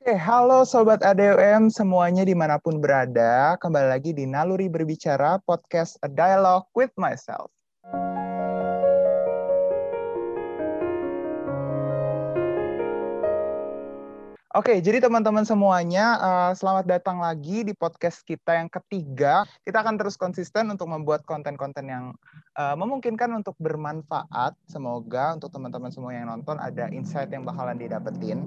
Oke, halo Sobat ADUM semuanya di mana pun berada. Kembali lagi di Naluri Berbicara, podcast A Dialogue with Myself. Oke, jadi teman-teman semuanya, uh, selamat datang lagi di podcast kita yang ketiga. Kita akan terus konsisten untuk membuat konten-konten yang uh, memungkinkan untuk bermanfaat. Semoga untuk teman-teman semua yang nonton ada insight yang bakalan didapetin.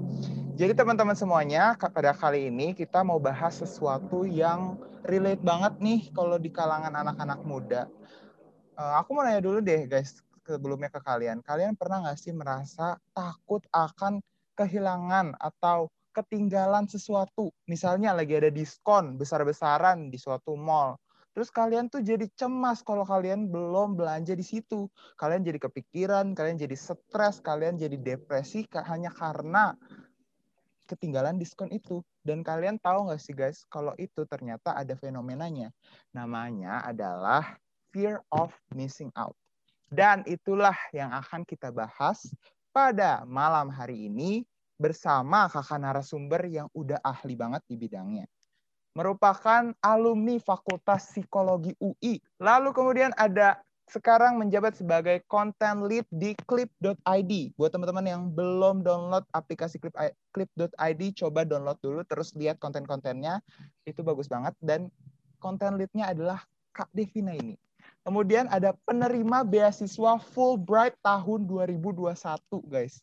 Jadi teman-teman semuanya, pada kali ini kita mau bahas sesuatu yang relate banget nih kalau di kalangan anak-anak muda. Uh, aku mau nanya dulu deh guys, sebelumnya ke kalian. Kalian pernah nggak sih merasa takut akan kehilangan atau ketinggalan sesuatu. Misalnya lagi ada diskon besar-besaran di suatu mall. Terus kalian tuh jadi cemas kalau kalian belum belanja di situ. Kalian jadi kepikiran, kalian jadi stres, kalian jadi depresi hanya karena ketinggalan diskon itu. Dan kalian tahu nggak sih guys, kalau itu ternyata ada fenomenanya. Namanya adalah fear of missing out. Dan itulah yang akan kita bahas pada malam hari ini bersama kakak narasumber yang udah ahli banget di bidangnya. Merupakan alumni Fakultas Psikologi UI. Lalu kemudian ada sekarang menjabat sebagai content lead di clip.id. Buat teman-teman yang belum download aplikasi clip.id, coba download dulu terus lihat konten-kontennya. Itu bagus banget dan content lead-nya adalah Kak Devina ini. Kemudian ada penerima beasiswa Fulbright tahun 2021, guys.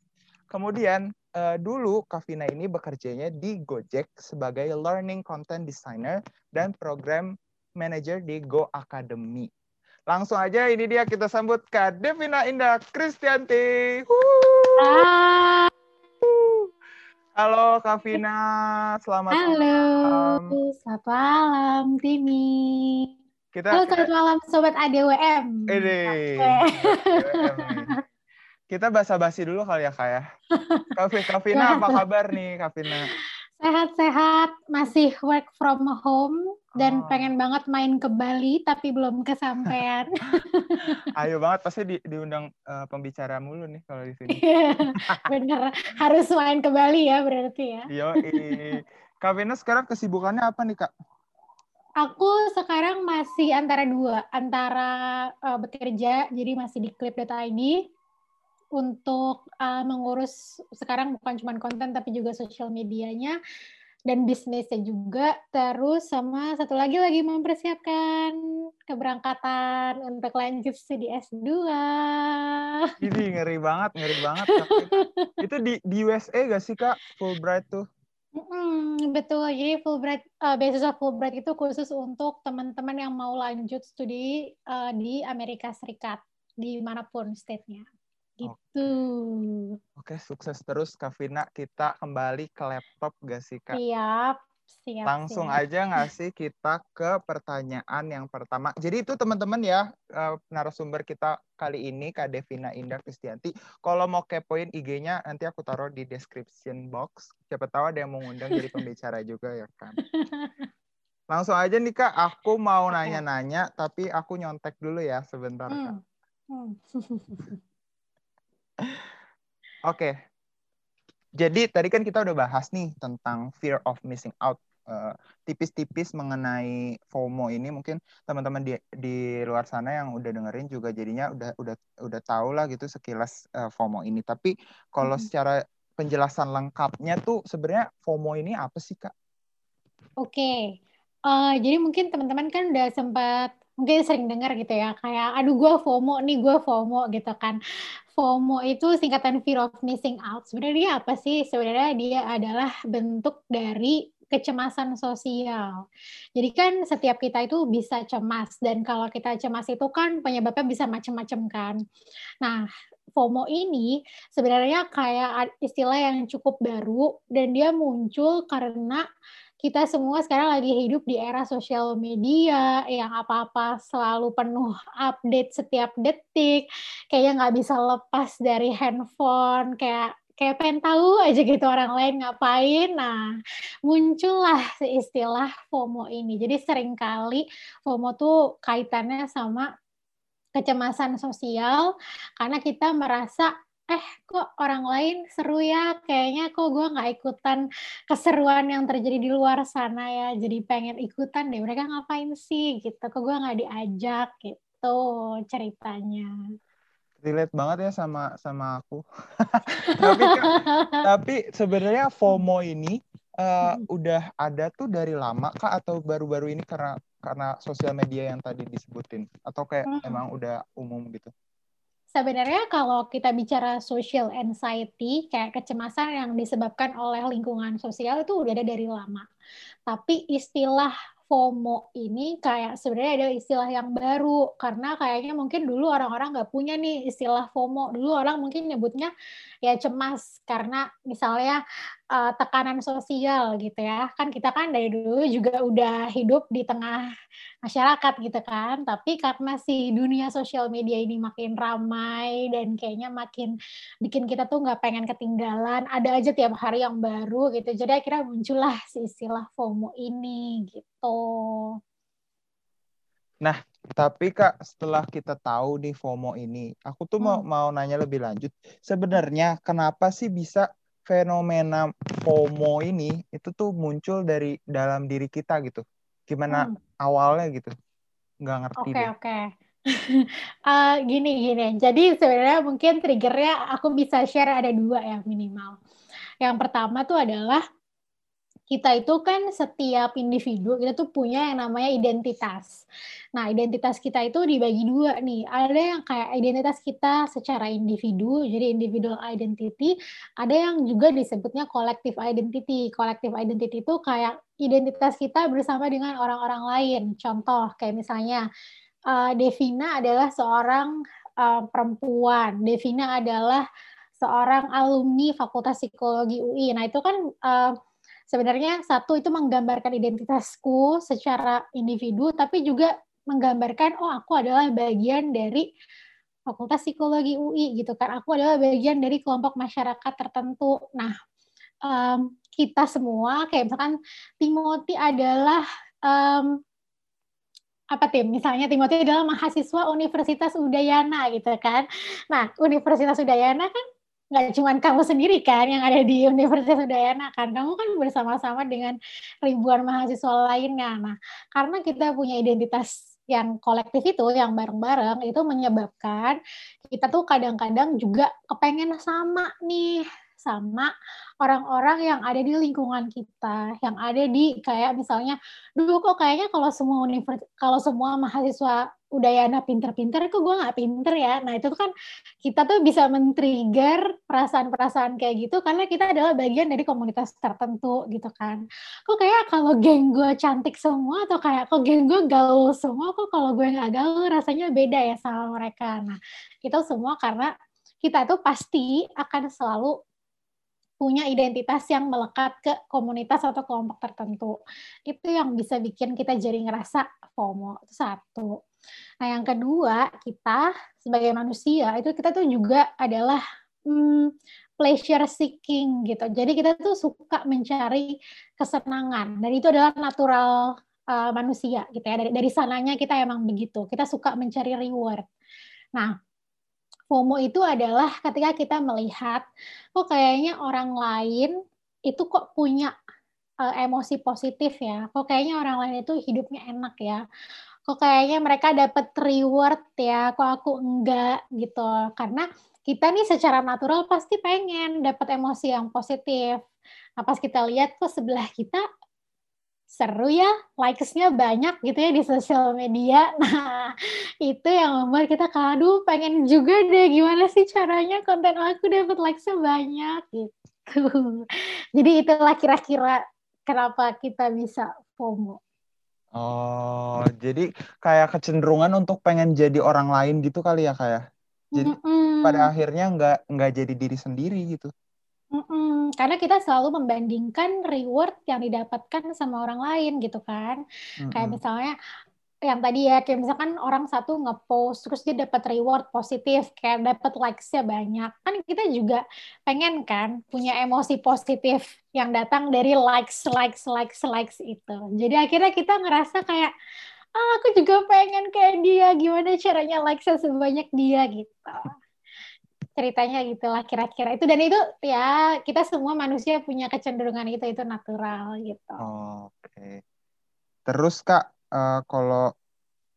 Kemudian uh, dulu Kavina ini bekerjanya di Gojek sebagai learning content designer dan program manager di Go Academy. Langsung aja ini dia kita sambut Kak Devina Indah Kristianti. Halo Kavina, selamat Halo, malam. selamat malam Timi. Kita, Halo, selamat malam Sobat ADWM. Ini. Kita basa-basi dulu kali ya, Kak ya. Kavina, apa kabar nih, Kavina? Sehat-sehat, masih work from home dan oh. pengen banget main ke Bali tapi belum kesampaian. Ayo banget pasti di, diundang uh, pembicara mulu nih kalau di sini. Bener, harus main ke Bali ya berarti ya. Yo, Kavina sekarang kesibukannya apa nih kak? Aku sekarang masih antara dua, antara uh, bekerja jadi masih di clip.id untuk uh, mengurus sekarang bukan cuma konten tapi juga sosial medianya dan bisnisnya juga terus sama satu lagi lagi mempersiapkan keberangkatan untuk lanjut studi S2. Ini ngeri banget, ngeri banget. itu di di USA gak sih Kak Fulbright tuh? Hmm, betul. Jadi Fulbright uh, beasiswa Fulbright itu khusus untuk teman-teman yang mau lanjut studi uh, di Amerika Serikat di mana pun state-nya. Gitu. Oke, sukses terus Kavina. Kita kembali ke laptop gak sih Kak? Siap. Siap, Langsung siap. aja nggak sih kita ke pertanyaan yang pertama. Jadi itu teman-teman ya eh, narasumber kita kali ini Kak Devina Indah Kristianti. Kalau mau kepoin IG-nya nanti aku taruh di description box. Siapa tahu ada yang mau ngundang jadi pembicara juga ya kan. Langsung aja nih Kak, aku mau nanya-nanya tapi aku nyontek dulu ya sebentar Kak. Hmm. hmm. Oke. Jadi tadi kan kita udah bahas nih tentang fear of missing out uh, tipis-tipis mengenai FOMO ini mungkin teman-teman di di luar sana yang udah dengerin juga jadinya udah udah udah tahu lah gitu sekilas uh, FOMO ini. Tapi kalau hmm. secara penjelasan lengkapnya tuh sebenarnya FOMO ini apa sih kak? Oke, okay. uh, jadi mungkin teman-teman kan udah sempat mungkin sering dengar gitu ya kayak aduh gue FOMO nih gue FOMO gitu kan FOMO itu singkatan fear of missing out. Sebenarnya apa sih? Sebenarnya dia adalah bentuk dari kecemasan sosial. Jadi kan setiap kita itu bisa cemas dan kalau kita cemas itu kan penyebabnya bisa macam-macam kan. Nah FOMO ini sebenarnya kayak istilah yang cukup baru dan dia muncul karena kita semua sekarang lagi hidup di era sosial media yang apa-apa selalu penuh update setiap detik, kayaknya nggak bisa lepas dari handphone, kayak kayak pengen tahu aja gitu orang lain ngapain. Nah, muncullah istilah FOMO ini. Jadi sering kali FOMO tuh kaitannya sama kecemasan sosial karena kita merasa eh kok orang lain seru ya? Kayaknya kok gue nggak ikutan keseruan yang terjadi di luar sana ya. Jadi pengen ikutan deh. Mereka ngapain sih? Gitu. Kok gue nggak diajak? Gitu ceritanya. Relate banget ya sama sama aku. Tapi tapi sebenarnya FOMO ini uh, udah ada tuh dari lama kah atau baru-baru ini karena karena sosial media yang tadi disebutin? Atau kayak hmm. emang udah umum gitu sebenarnya kalau kita bicara social anxiety, kayak kecemasan yang disebabkan oleh lingkungan sosial itu udah ada dari lama. Tapi istilah FOMO ini kayak sebenarnya ada istilah yang baru karena kayaknya mungkin dulu orang-orang nggak punya nih istilah FOMO. Dulu orang mungkin nyebutnya ya cemas karena misalnya uh, tekanan sosial gitu ya. Kan kita kan dari dulu juga udah hidup di tengah masyarakat gitu kan. Tapi karena si dunia sosial media ini makin ramai dan kayaknya makin bikin kita tuh nggak pengen ketinggalan. Ada aja tiap hari yang baru gitu. Jadi akhirnya muncullah si istilah FOMO ini gitu. Nah, tapi Kak, setelah kita tahu nih FOMO ini, aku tuh mau hmm. mau nanya lebih lanjut. Sebenarnya kenapa sih bisa fenomena FOMO ini itu tuh muncul dari dalam diri kita gitu? Gimana hmm awalnya gitu nggak ngerti oke okay, oke okay. uh, gini gini jadi sebenarnya mungkin triggernya aku bisa share ada dua ya minimal yang pertama tuh adalah kita itu kan setiap individu kita tuh punya yang namanya identitas. Nah, identitas kita itu dibagi dua nih. Ada yang kayak identitas kita secara individu, jadi individual identity. Ada yang juga disebutnya collective identity. Collective identity itu kayak identitas kita bersama dengan orang-orang lain. Contoh kayak misalnya uh, Devina adalah seorang uh, perempuan. Devina adalah seorang alumni Fakultas Psikologi UI. Nah, itu kan uh, sebenarnya satu itu menggambarkan identitasku secara individu tapi juga menggambarkan oh aku adalah bagian dari Fakultas Psikologi UI gitu kan. Aku adalah bagian dari kelompok masyarakat tertentu. Nah um, kita semua kayak misalkan Timothy adalah um, apa tim? Misalnya Timothy adalah mahasiswa Universitas Udayana gitu kan. Nah Universitas Udayana kan nggak cuma kamu sendiri kan yang ada di Universitas Udayana kan. Kamu kan bersama-sama dengan ribuan mahasiswa lainnya nah karena kita punya identitas yang kolektif itu yang bareng-bareng itu menyebabkan kita tuh kadang-kadang juga kepengen sama nih sama orang-orang yang ada di lingkungan kita, yang ada di kayak misalnya, dulu kok kayaknya kalau semua universitas, kalau semua mahasiswa Udayana pinter-pinter, kok gue nggak pinter ya. Nah itu kan kita tuh bisa men-trigger perasaan-perasaan kayak gitu karena kita adalah bagian dari komunitas tertentu gitu kan. Kok kayak kalau geng gue cantik semua atau kayak kok geng gue gaul semua, kok kalau gue nggak gaul rasanya beda ya sama mereka. Nah itu semua karena kita tuh pasti akan selalu punya identitas yang melekat ke komunitas atau kelompok tertentu. Itu yang bisa bikin kita jadi ngerasa FOMO. Itu satu. Nah, yang kedua, kita sebagai manusia itu kita tuh juga adalah hmm, pleasure seeking gitu. Jadi kita tuh suka mencari kesenangan dan itu adalah natural uh, manusia gitu ya. Dari dari sananya kita emang begitu. Kita suka mencari reward. Nah, FOMO itu adalah ketika kita melihat kok kayaknya orang lain itu kok punya uh, emosi positif ya. Kok kayaknya orang lain itu hidupnya enak ya. Kok kayaknya mereka dapat reward ya, kok aku enggak gitu. Karena kita nih secara natural pasti pengen dapat emosi yang positif. Nah, pas kita lihat kok sebelah kita seru ya, likes-nya banyak gitu ya di sosial media. Nah, itu yang membuat kita kadu pengen juga deh gimana sih caranya konten aku dapat likes-nya banyak gitu. Jadi itulah kira-kira kenapa kita bisa FOMO. Oh, jadi kayak kecenderungan untuk pengen jadi orang lain gitu kali ya kayak. Ya? Jadi mm -mm. pada akhirnya nggak nggak jadi diri sendiri gitu. Mm-mm, karena kita selalu membandingkan reward yang didapatkan sama orang lain gitu kan. Mm-mm. Kayak misalnya yang tadi ya kayak misalkan orang satu ngepost terus dia dapat reward positif kayak dapat likes-nya banyak. Kan kita juga pengen kan punya emosi positif yang datang dari likes likes likes likes itu. Jadi akhirnya kita ngerasa kayak ah aku juga pengen kayak dia. Gimana caranya likes sebanyak dia gitu ceritanya gitulah kira-kira itu dan itu ya kita semua manusia punya kecenderungan itu itu natural gitu. Oh, Oke. Okay. Terus kak uh, kalau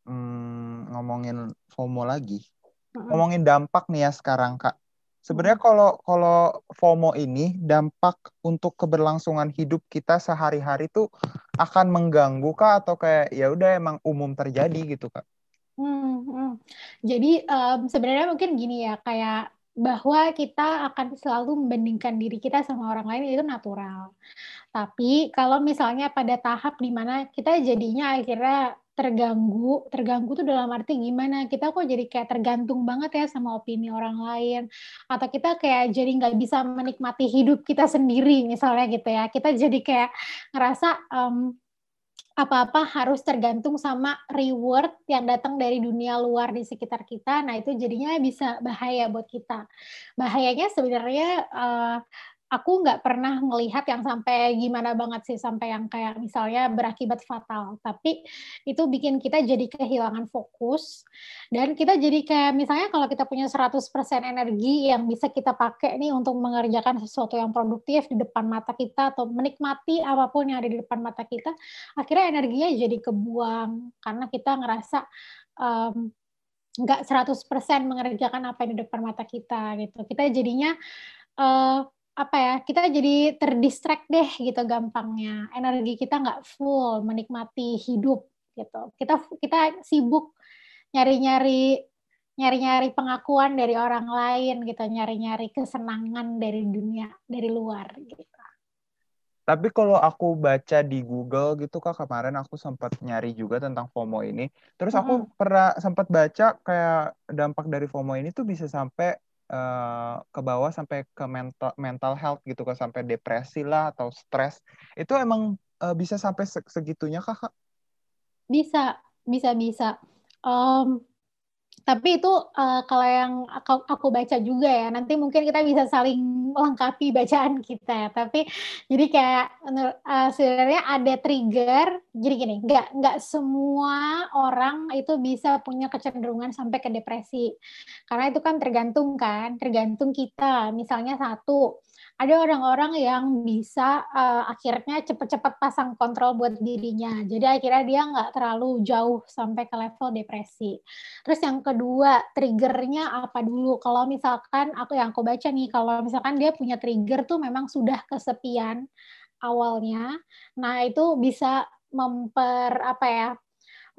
hmm, ngomongin FOMO lagi, mm-hmm. ngomongin dampak nih ya sekarang kak. Sebenarnya kalau kalau FOMO ini dampak untuk keberlangsungan hidup kita sehari-hari tuh akan mengganggu kak atau kayak ya udah emang umum terjadi gitu kak? Hmm, hmm. Jadi um, sebenarnya mungkin gini ya kayak bahwa kita akan selalu membandingkan diri kita sama orang lain itu natural. Tapi kalau misalnya pada tahap di mana kita jadinya akhirnya terganggu, terganggu tuh dalam arti gimana? Kita kok jadi kayak tergantung banget ya sama opini orang lain, atau kita kayak jadi nggak bisa menikmati hidup kita sendiri misalnya gitu ya. Kita jadi kayak ngerasa um, apa-apa harus tergantung sama reward yang datang dari dunia luar di sekitar kita. Nah, itu jadinya bisa bahaya buat kita. Bahayanya sebenarnya uh, aku nggak pernah melihat yang sampai gimana banget sih sampai yang kayak misalnya berakibat fatal. Tapi itu bikin kita jadi kehilangan fokus. Dan kita jadi kayak misalnya kalau kita punya 100% energi yang bisa kita pakai nih untuk mengerjakan sesuatu yang produktif di depan mata kita atau menikmati apa pun yang ada di depan mata kita akhirnya energinya jadi kebuang. Karena kita ngerasa um, nggak 100% mengerjakan apa yang di depan mata kita gitu. Kita jadinya uh, apa ya kita jadi terdistract deh gitu gampangnya. Energi kita nggak full menikmati hidup gitu. Kita kita sibuk nyari-nyari nyari-nyari pengakuan dari orang lain gitu nyari-nyari kesenangan dari dunia dari luar gitu. Tapi kalau aku baca di Google gitu kak kemarin aku sempat nyari juga tentang FOMO ini. Terus aku mm -hmm. pernah sempat baca kayak dampak dari FOMO ini tuh bisa sampai uh, ke bawah sampai ke mental mental health gitu kan sampai depresi lah atau stres itu emang uh, bisa sampai segitunya kak? Bisa, bisa, bisa. Um, tapi itu uh, kalau yang aku, aku baca juga ya, nanti mungkin kita bisa saling melengkapi bacaan kita. Tapi jadi kayak uh, sebenarnya ada trigger. Jadi gini, nggak nggak semua orang itu bisa punya kecenderungan sampai ke depresi. Karena itu kan tergantung kan, tergantung kita. Misalnya satu, ada orang-orang yang bisa uh, akhirnya cepat-cepat pasang kontrol buat dirinya. Jadi akhirnya dia nggak terlalu jauh sampai ke level depresi. Terus yang kedua, triggernya apa dulu? Kalau misalkan aku yang aku baca nih, kalau misalkan dia punya trigger tuh memang sudah kesepian awalnya, nah itu bisa memper apa ya,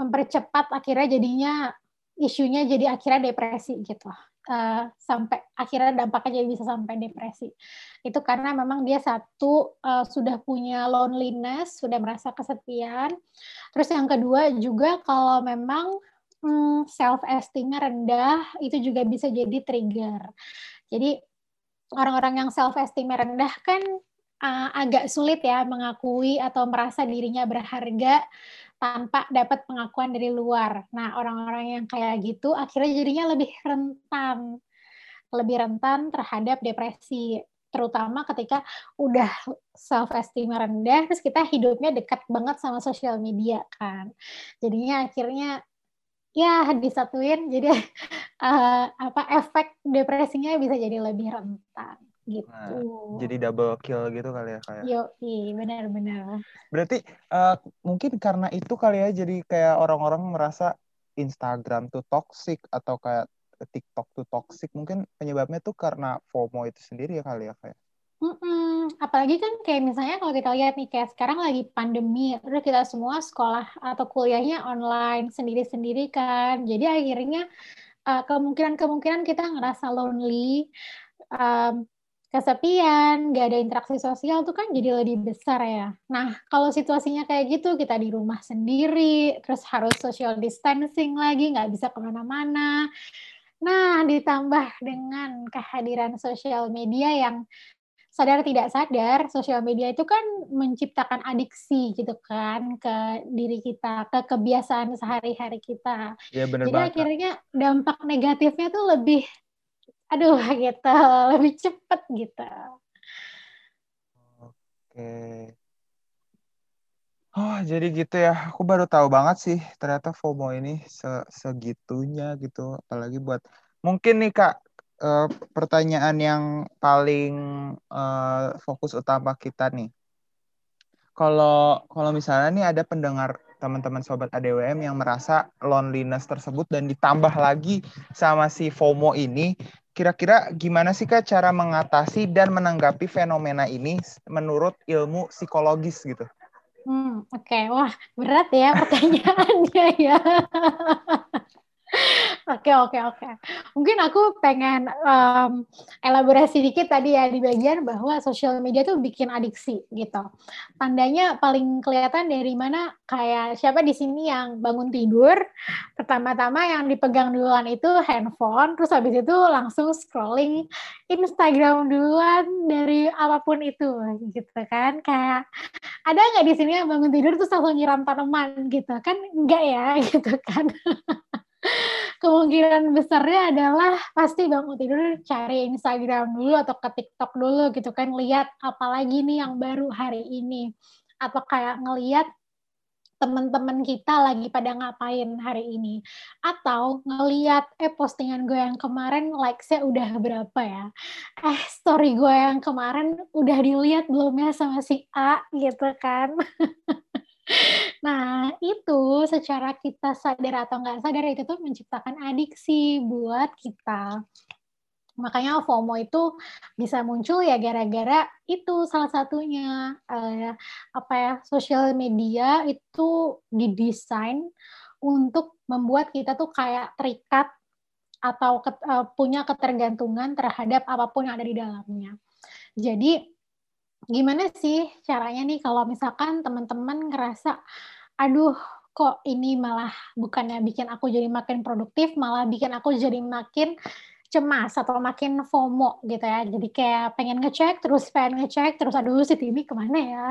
mempercepat akhirnya jadinya isunya jadi akhirnya depresi gitu uh, sampai akhirnya dampaknya jadi bisa sampai depresi. Itu karena memang dia satu uh, sudah punya loneliness, sudah merasa kesepian. Terus yang kedua juga kalau memang hmm, self esteemnya rendah, itu juga bisa jadi trigger. Jadi orang-orang yang self esteemnya rendah kan uh, agak sulit ya mengakui atau merasa dirinya berharga tanpa dapat pengakuan dari luar. Nah, orang-orang yang kayak gitu akhirnya jadinya lebih rentan, lebih rentan terhadap depresi, terutama ketika udah self esteem rendah, terus kita hidupnya dekat banget sama sosial media kan. Jadinya akhirnya ya disatuin jadi uh, apa efek depresinya bisa jadi lebih rentan gitu. Nah, jadi double kill gitu kali ya kayak. Yo, benar-benar. Berarti uh, mungkin karena itu kali ya jadi kayak orang-orang merasa Instagram tuh toxic atau kayak TikTok tuh toxic. Mungkin penyebabnya tuh karena FOMO itu sendiri ya kali ya kayak. Mm-mm. Apalagi kan kayak misalnya kalau kita lihat nih kayak sekarang lagi pandemi, udah kita semua sekolah atau kuliahnya online sendiri-sendiri kan. Jadi akhirnya uh, kemungkinan-kemungkinan kita ngerasa lonely, um, kesepian, nggak ada interaksi sosial tuh kan jadi lebih besar ya. Nah, kalau situasinya kayak gitu, kita di rumah sendiri, terus harus social distancing lagi, nggak bisa ke mana-mana. Nah, ditambah dengan kehadiran sosial media yang sadar tidak sadar, sosial media itu kan menciptakan adiksi gitu kan ke diri kita, ke kebiasaan sehari-hari kita. Ya, bener Jadi banget. akhirnya dampak negatifnya tuh lebih aduh gitu. Lebih cepet gitu. Oke. Oh jadi gitu ya. Aku baru tahu banget sih ternyata FOMO ini se segitunya gitu. Apalagi buat mungkin nih kak uh, pertanyaan yang paling uh, fokus utama kita nih. Kalau kalau misalnya nih ada pendengar teman-teman sobat ADWM yang merasa loneliness tersebut dan ditambah lagi sama si FOMO ini, kira-kira gimana sih Kak cara mengatasi dan menanggapi fenomena ini menurut ilmu psikologis gitu? Hmm, oke. Okay. Wah, berat ya pertanyaannya ya. Oke oke oke. Mungkin aku pengen um, elaborasi dikit tadi ya di bagian bahwa sosial media tuh bikin adiksi gitu. Tandanya paling kelihatan dari mana kayak siapa di sini yang bangun tidur, pertama-tama yang dipegang duluan itu handphone, terus habis itu langsung scrolling Instagram duluan dari apa pun itu gitu kan. Kayak ada nggak di sini yang bangun tidur terus langsung nyiram tanaman gitu kan? Enggak ya gitu kan. Kemungkinan besarnya adalah pasti bangun tidur cari Instagram dulu atau ke TikTok dulu gitu kan lihat apalagi nih yang baru hari ini. Atau kayak ngelihat teman-teman kita lagi pada ngapain hari ini. Atau ngeliat eh postingan gue yang kemarin likes-nya udah berapa ya? Eh story gue yang kemarin udah dilihat belum ya sama si A gitu kan Nah, itu secara kita sadar atau nggak sadar itu tuh menciptakan adiksi buat kita. Makanya FOMO itu bisa muncul ya gara-gara itu salah satunya eh, apa ya sosial media itu didesain untuk membuat kita tuh kayak terikat atau ket, uh, punya ketergantungan terhadap apa pun yang ada di dalamnya. Jadi gimana sih caranya nih kalau misalkan teman-teman ngerasa, aduh kok ini malah bukannya bikin aku jadi makin produktif, malah bikin aku jadi makin cemas atau makin FOMO gitu ya. Jadi kayak pengen ngecek terus pengen ngecek terus aduh si ini ke mana ya?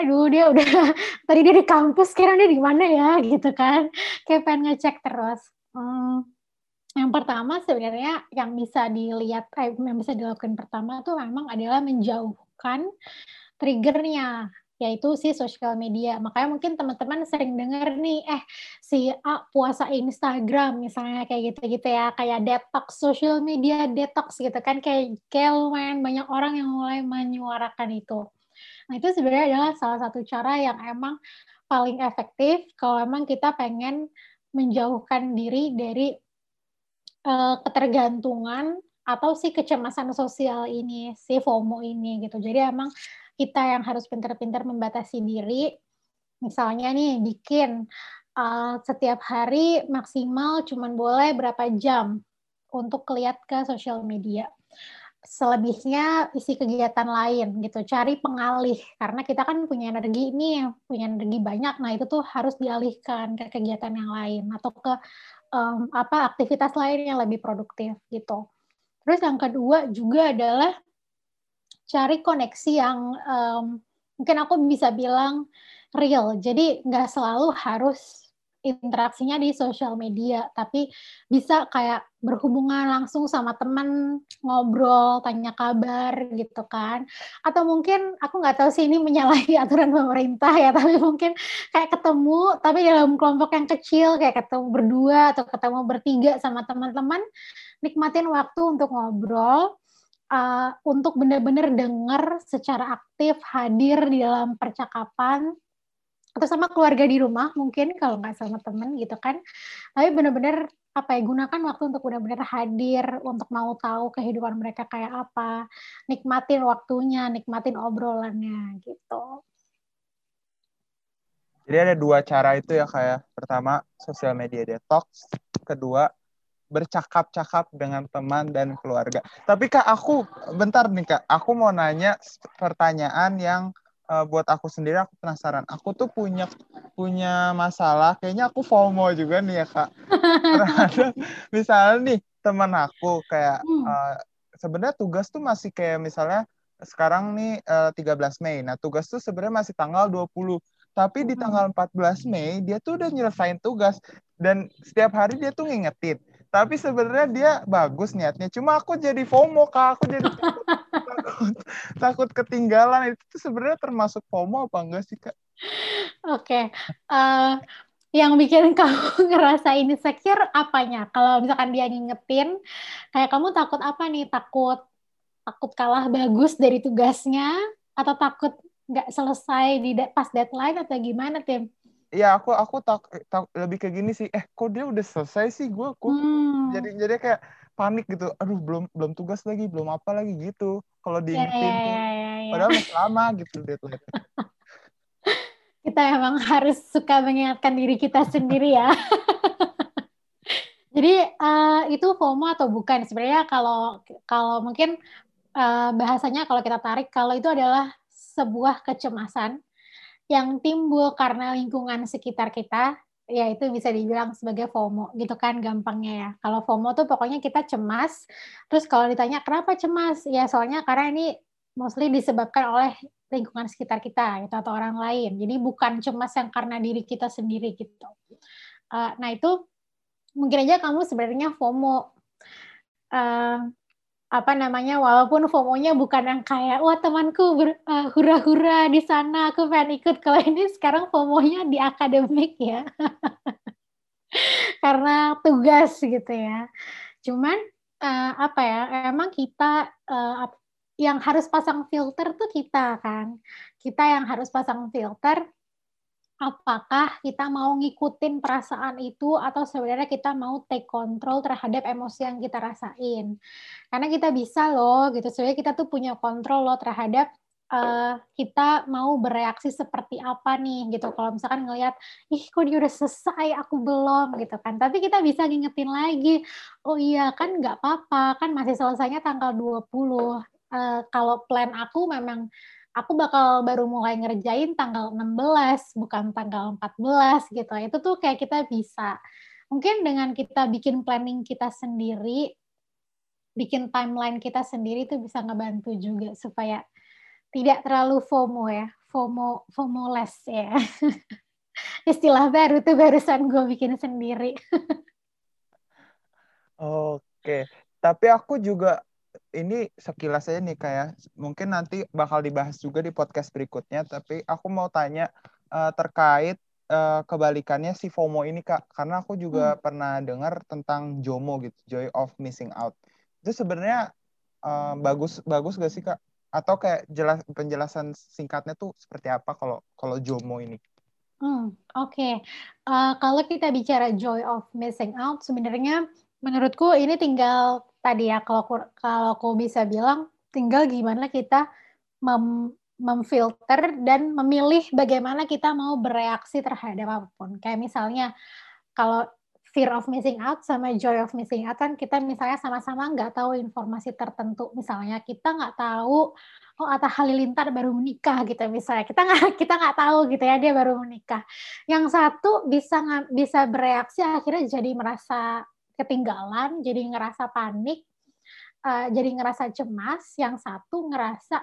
Aduh dia udah tadi dia di kampus sekarang dia di mana ya gitu kan. Kayak pengen ngecek terus. Hmm, yang pertama sebenarnya yang bisa dilihat eh, yang bisa dilakukan pertama tuh memang adalah menjauh menemukan triggernya yaitu si sosial media. Makanya mungkin teman-teman sering dengar nih, eh si A puasa Instagram misalnya kayak gitu-gitu ya, kayak detox sosial media detox gitu kan, kayak, kayak banyak orang yang mulai menyuarakan itu. Nah itu sebenarnya adalah salah satu cara yang emang paling efektif kalau emang kita pengen menjauhkan diri dari uh, ketergantungan atau si kecemasan sosial ini, si FOMO ini gitu. Jadi emang kita yang harus pintar-pintar membatasi diri. Misalnya nih bikin uh, setiap hari maksimal cuman boleh berapa jam untuk lihat ke sosial media. Selebihnya isi kegiatan lain gitu, cari pengalih karena kita kan punya energi ini, punya energi banyak. Nah, itu tuh harus dialihkan ke kegiatan yang lain atau ke um, apa aktivitas lain yang lebih produktif gitu. Terus yang kedua juga adalah cari koneksi yang um, mungkin aku bisa bilang real. Jadi nggak selalu harus interaksinya di sosial media, tapi bisa kayak berhubungan langsung sama teman, ngobrol, tanya kabar gitu kan. Atau mungkin aku nggak tahu sih ini menyalahi aturan pemerintah ya, tapi mungkin kayak ketemu tapi dalam kelompok yang kecil kayak ketemu berdua atau ketemu bertiga sama teman-teman nikmatin waktu untuk ngobrol, uh, untuk benar-benar dengar secara aktif, hadir di dalam percakapan, atau sama keluarga di rumah mungkin kalau nggak sama temen gitu kan. Tapi benar-benar apa ya gunakan waktu untuk benar-benar hadir untuk mau tahu kehidupan mereka kayak apa, nikmatin waktunya, nikmatin obrolannya gitu. Jadi ada dua cara itu ya kayak ya. pertama sosial media detox, kedua bercakap-cakap dengan teman dan keluarga. Tapi kak aku bentar nih kak, aku mau nanya pertanyaan yang uh, buat aku sendiri aku penasaran. Aku tuh punya punya masalah, kayaknya aku FOMO juga nih ya kak. Terhadap misalnya nih teman aku kayak uh, sebenarnya tugas tuh masih kayak misalnya sekarang nih uh, 13 Mei. Nah, tugas tuh sebenarnya masih tanggal 20 tapi di tanggal 14 Mei dia tuh udah nyelesain tugas dan setiap hari dia tuh ngingetin tapi sebenarnya dia bagus niatnya cuma aku jadi FOMO kak aku jadi takut, takut ketinggalan itu sebenarnya termasuk FOMO apa enggak sih kak oke okay. uh, eh, yang bikin kamu ngerasa insecure apanya? Kalau misalkan dia ngingetin, kayak kamu takut apa nih? Takut takut kalah bagus dari tugasnya atau takut nggak selesai di pas deadline atau gimana tim? Iya aku aku tak, tak lebih kayak gini sih. Eh kok dia udah selesai sih? Gue aku hmm. jadi jadi kayak panik gitu. Aduh belum belum tugas lagi, belum apa lagi gitu. Kalau diingetin yeah, yeah, tuh, yeah, yeah. padahal masih lama gitu deadline. kita emang harus suka mengingatkan diri kita sendiri ya. Jadi uh, itu FOMO atau bukan? Sebenarnya kalau kalau mungkin uh, bahasanya kalau kita tarik kalau itu adalah sebuah kecemasan yang timbul karena lingkungan sekitar kita, ya itu bisa dibilang sebagai FOMO gitu kan gampangnya ya. Kalau FOMO tuh pokoknya kita cemas, terus kalau ditanya kenapa cemas, ya soalnya karena ini mostly disebabkan oleh lingkungan sekitar kita gitu atau orang lain. Jadi bukan cemas yang karena diri kita sendiri gitu. Uh, nah itu mungkin aja kamu sebenarnya FOMO. Uh, apa namanya walaupun FOMO-nya bukan yang kayak wah temanku ber, uh, hura-hura di sana aku pengen ikut. Kalau ini sekarang FOMO-nya di akademik ya. Karena tugas gitu ya. Cuman uh, apa ya emang kita uh, yang harus pasang filter tuh kita kan. Kita yang harus pasang filter apakah kita mau ngikutin perasaan itu atau sebenarnya kita mau take control terhadap emosi yang kita rasain. Karena kita bisa loh gitu, sebenarnya kita tuh punya kontrol loh terhadap uh, kita mau bereaksi seperti apa nih gitu. Kalau misalkan ngelihat, ih kok dia udah selesai, aku belum gitu kan. Tapi kita bisa ngingetin lagi, oh iya kan nggak apa-apa, kan masih selesainya tanggal 20. Uh, eh, kalau plan aku memang aku bakal baru mulai ngerjain tanggal 16 bukan tanggal 14 gitu. Itu tuh kayak kita bisa. Mungkin dengan kita bikin planning kita sendiri, bikin timeline kita sendiri itu bisa ngebantu juga supaya tidak terlalu FOMO ya. FOMO FOMO less ya. Istilah baru tuh barusan gue bikin sendiri. Oke, tapi aku juga ini sekilas aja nih kayak mungkin nanti bakal dibahas juga di podcast berikutnya tapi aku mau tanya uh, terkait uh, kebalikannya si FOMO ini Kak karena aku juga hmm. pernah dengar tentang JOMO gitu joy of missing out itu sebenarnya uh, bagus bagus gak sih Kak atau kayak jelas penjelasan singkatnya tuh seperti apa kalau kalau JOMO ini Hmm, oke. Okay. Uh, kalau kita bicara joy of missing out, sebenarnya menurutku ini tinggal tadi ya kalau aku, kalau aku bisa bilang tinggal gimana kita mem, memfilter dan memilih bagaimana kita mau bereaksi terhadap apa pun. Kayak misalnya kalau fear of missing out sama joy of missing out kan kita misalnya sama-sama nggak tahu informasi tertentu. Misalnya kita nggak tahu oh Atta Halilintar baru menikah gitu misalnya kita nggak kita nggak tahu gitu ya dia baru menikah. Yang satu bisa bisa bereaksi akhirnya jadi merasa ketinggalan, jadi ngerasa panik, uh, jadi ngerasa cemas. Yang satu ngerasa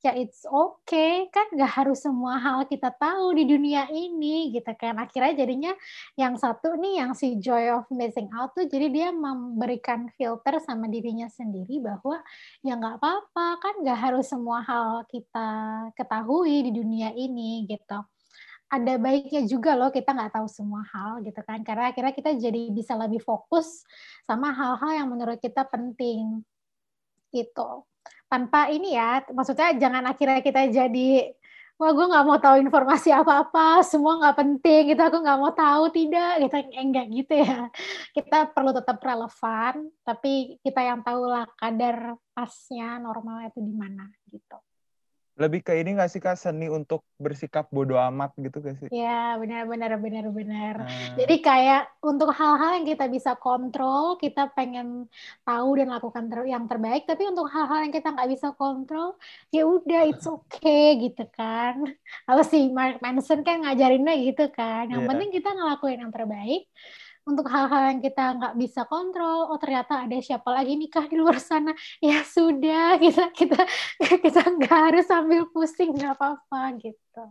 ya it's okay kan nggak harus semua hal kita tahu di dunia ini gitu kan akhirnya jadinya yang satu nih yang si joy of missing out tuh jadi dia memberikan filter sama dirinya sendiri bahwa ya nggak apa-apa kan nggak harus semua hal kita ketahui di dunia ini gitu ada baiknya juga loh kita nggak tahu semua hal gitu kan. Karena akhirnya kita jadi bisa lebih fokus sama hal-hal yang menurut kita penting gitu. Tanpa ini ya maksudnya jangan akhirnya kita jadi wah gue nggak mau tahu informasi apa-apa semua nggak penting gitu aku nggak mau tahu tidak gitu. Enggak gitu ya. Kita perlu tetap relevan tapi kita yang tahu lah kadar pasnya normalnya itu di mana gitu lebih ke ini nggak sih kak seni untuk bersikap bodoh amat gitu gak sih? Ya benar benar benar benar. Hmm. Jadi kayak untuk hal-hal yang kita bisa kontrol, kita pengen tahu dan lakukan ter yang terbaik. Tapi untuk hal-hal yang kita nggak bisa kontrol, ya udah it's okay gitu kan. Kalau si Mark Manson kan ngajarinnya gitu kan. Yang yeah. penting kita ngelakuin yang terbaik untuk hal-hal yang kita nggak bisa kontrol oh ternyata ada siapa lagi nikah di luar sana. Ya sudah kita kita kita nggak harus sambil pusing nggak apa-apa gitu.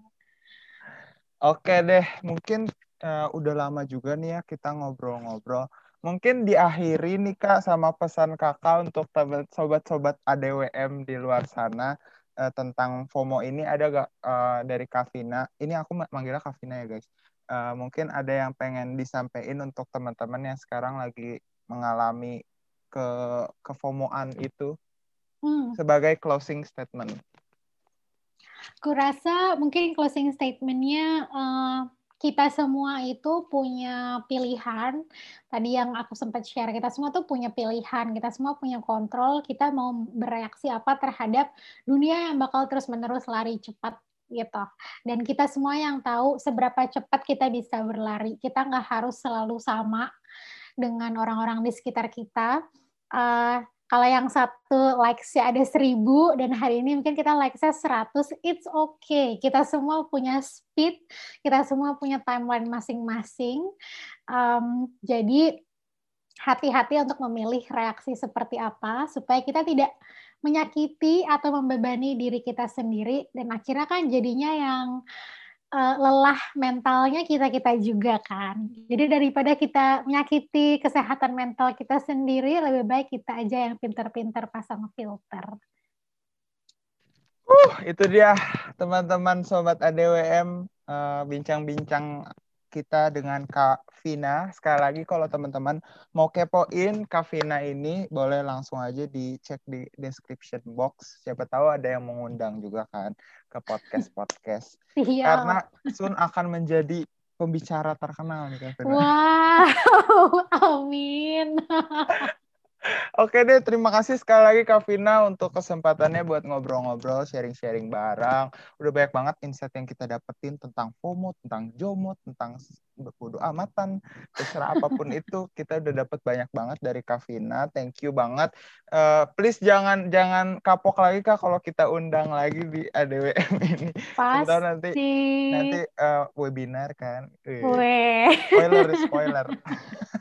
Oke deh mungkin uh, udah lama juga nih ya kita ngobrol-ngobrol. Mungkin diakhiri nih kak sama pesan kakak untuk sobat-sobat ADWM di luar sana uh, tentang FOMO ini. Ada gak uh, dari Kavina? Ini aku manggilnya Kavina ya guys uh, mungkin ada yang pengen disampaikan untuk teman-teman yang sekarang lagi mengalami ke kefomoan itu hmm. sebagai closing statement. Kurasa mungkin closing statementnya uh, kita semua itu punya pilihan. Tadi yang aku sempat share, kita semua tuh punya pilihan, kita semua punya kontrol, kita mau bereaksi apa terhadap dunia yang bakal terus-menerus lari cepat gitu. Dan kita semua yang tahu seberapa cepat kita bisa berlari. Kita nggak harus selalu sama dengan orang-orang di sekitar kita. Uh, kalau yang satu likes-nya ada seribu dan hari ini mungkin kita likes-nya 100, it's okay. Kita semua punya speed, kita semua punya timeline masing-masing. Um, jadi hati-hati untuk memilih reaksi seperti apa supaya kita tidak menyakiti atau membebani diri kita sendiri dan akhirnya kan jadinya yang uh, lelah mentalnya kita-kita juga kan. Jadi daripada kita menyakiti kesehatan mental kita sendiri, lebih baik kita aja yang pinter-pinter pasang filter. Uh, itu dia teman-teman sobat ADWM eh, bincang-bincang uh, kita dengan Kak Vina. Sekali lagi kalau teman-teman mau kepoin Kak Vina ini boleh langsung aja dicek di description box. Siapa tahu ada yang mengundang juga kan ke podcast-podcast. Iya. Karena Sun akan menjadi pembicara terkenal nih Kak Vina. Wow, amin. Oke deh, terima kasih sekali lagi Kak Vina untuk kesempatannya buat ngobrol-ngobrol, sharing-sharing bareng. Udah banyak banget insight yang kita dapetin tentang FOMO, tentang JOMO, tentang bodo amatan, terserah apa pun itu, kita udah dapet banyak banget dari Kak Vina. Thank you banget. Uh, please jangan jangan kapok lagi Kak kalau kita undang lagi di ADWM ini. Pasti. Nanti nanti uh, webinar kan. Weh. Spoiler, spoiler.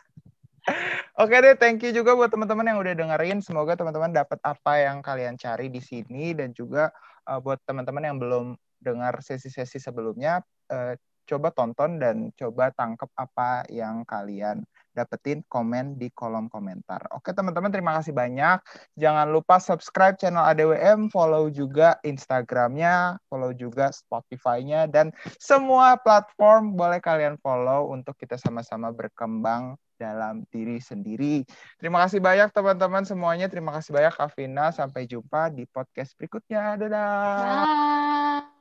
Oke deh, thank you juga buat teman-teman yang udah dengerin. Semoga teman-teman dapat apa yang kalian cari di sini dan juga uh, buat teman-teman yang belum dengar sesi-sesi sebelumnya, uh, coba tonton dan coba tangkep apa yang kalian dapetin komen di kolom komentar. Oke teman-teman, terima kasih banyak. Jangan lupa subscribe channel ADWM, follow juga Instagramnya, follow juga Spotify-nya, dan semua platform boleh kalian follow untuk kita sama-sama berkembang dalam diri sendiri. Terima kasih banyak teman-teman semuanya. Terima kasih banyak Kavina. Sampai jumpa di podcast berikutnya. Dadah. Bye.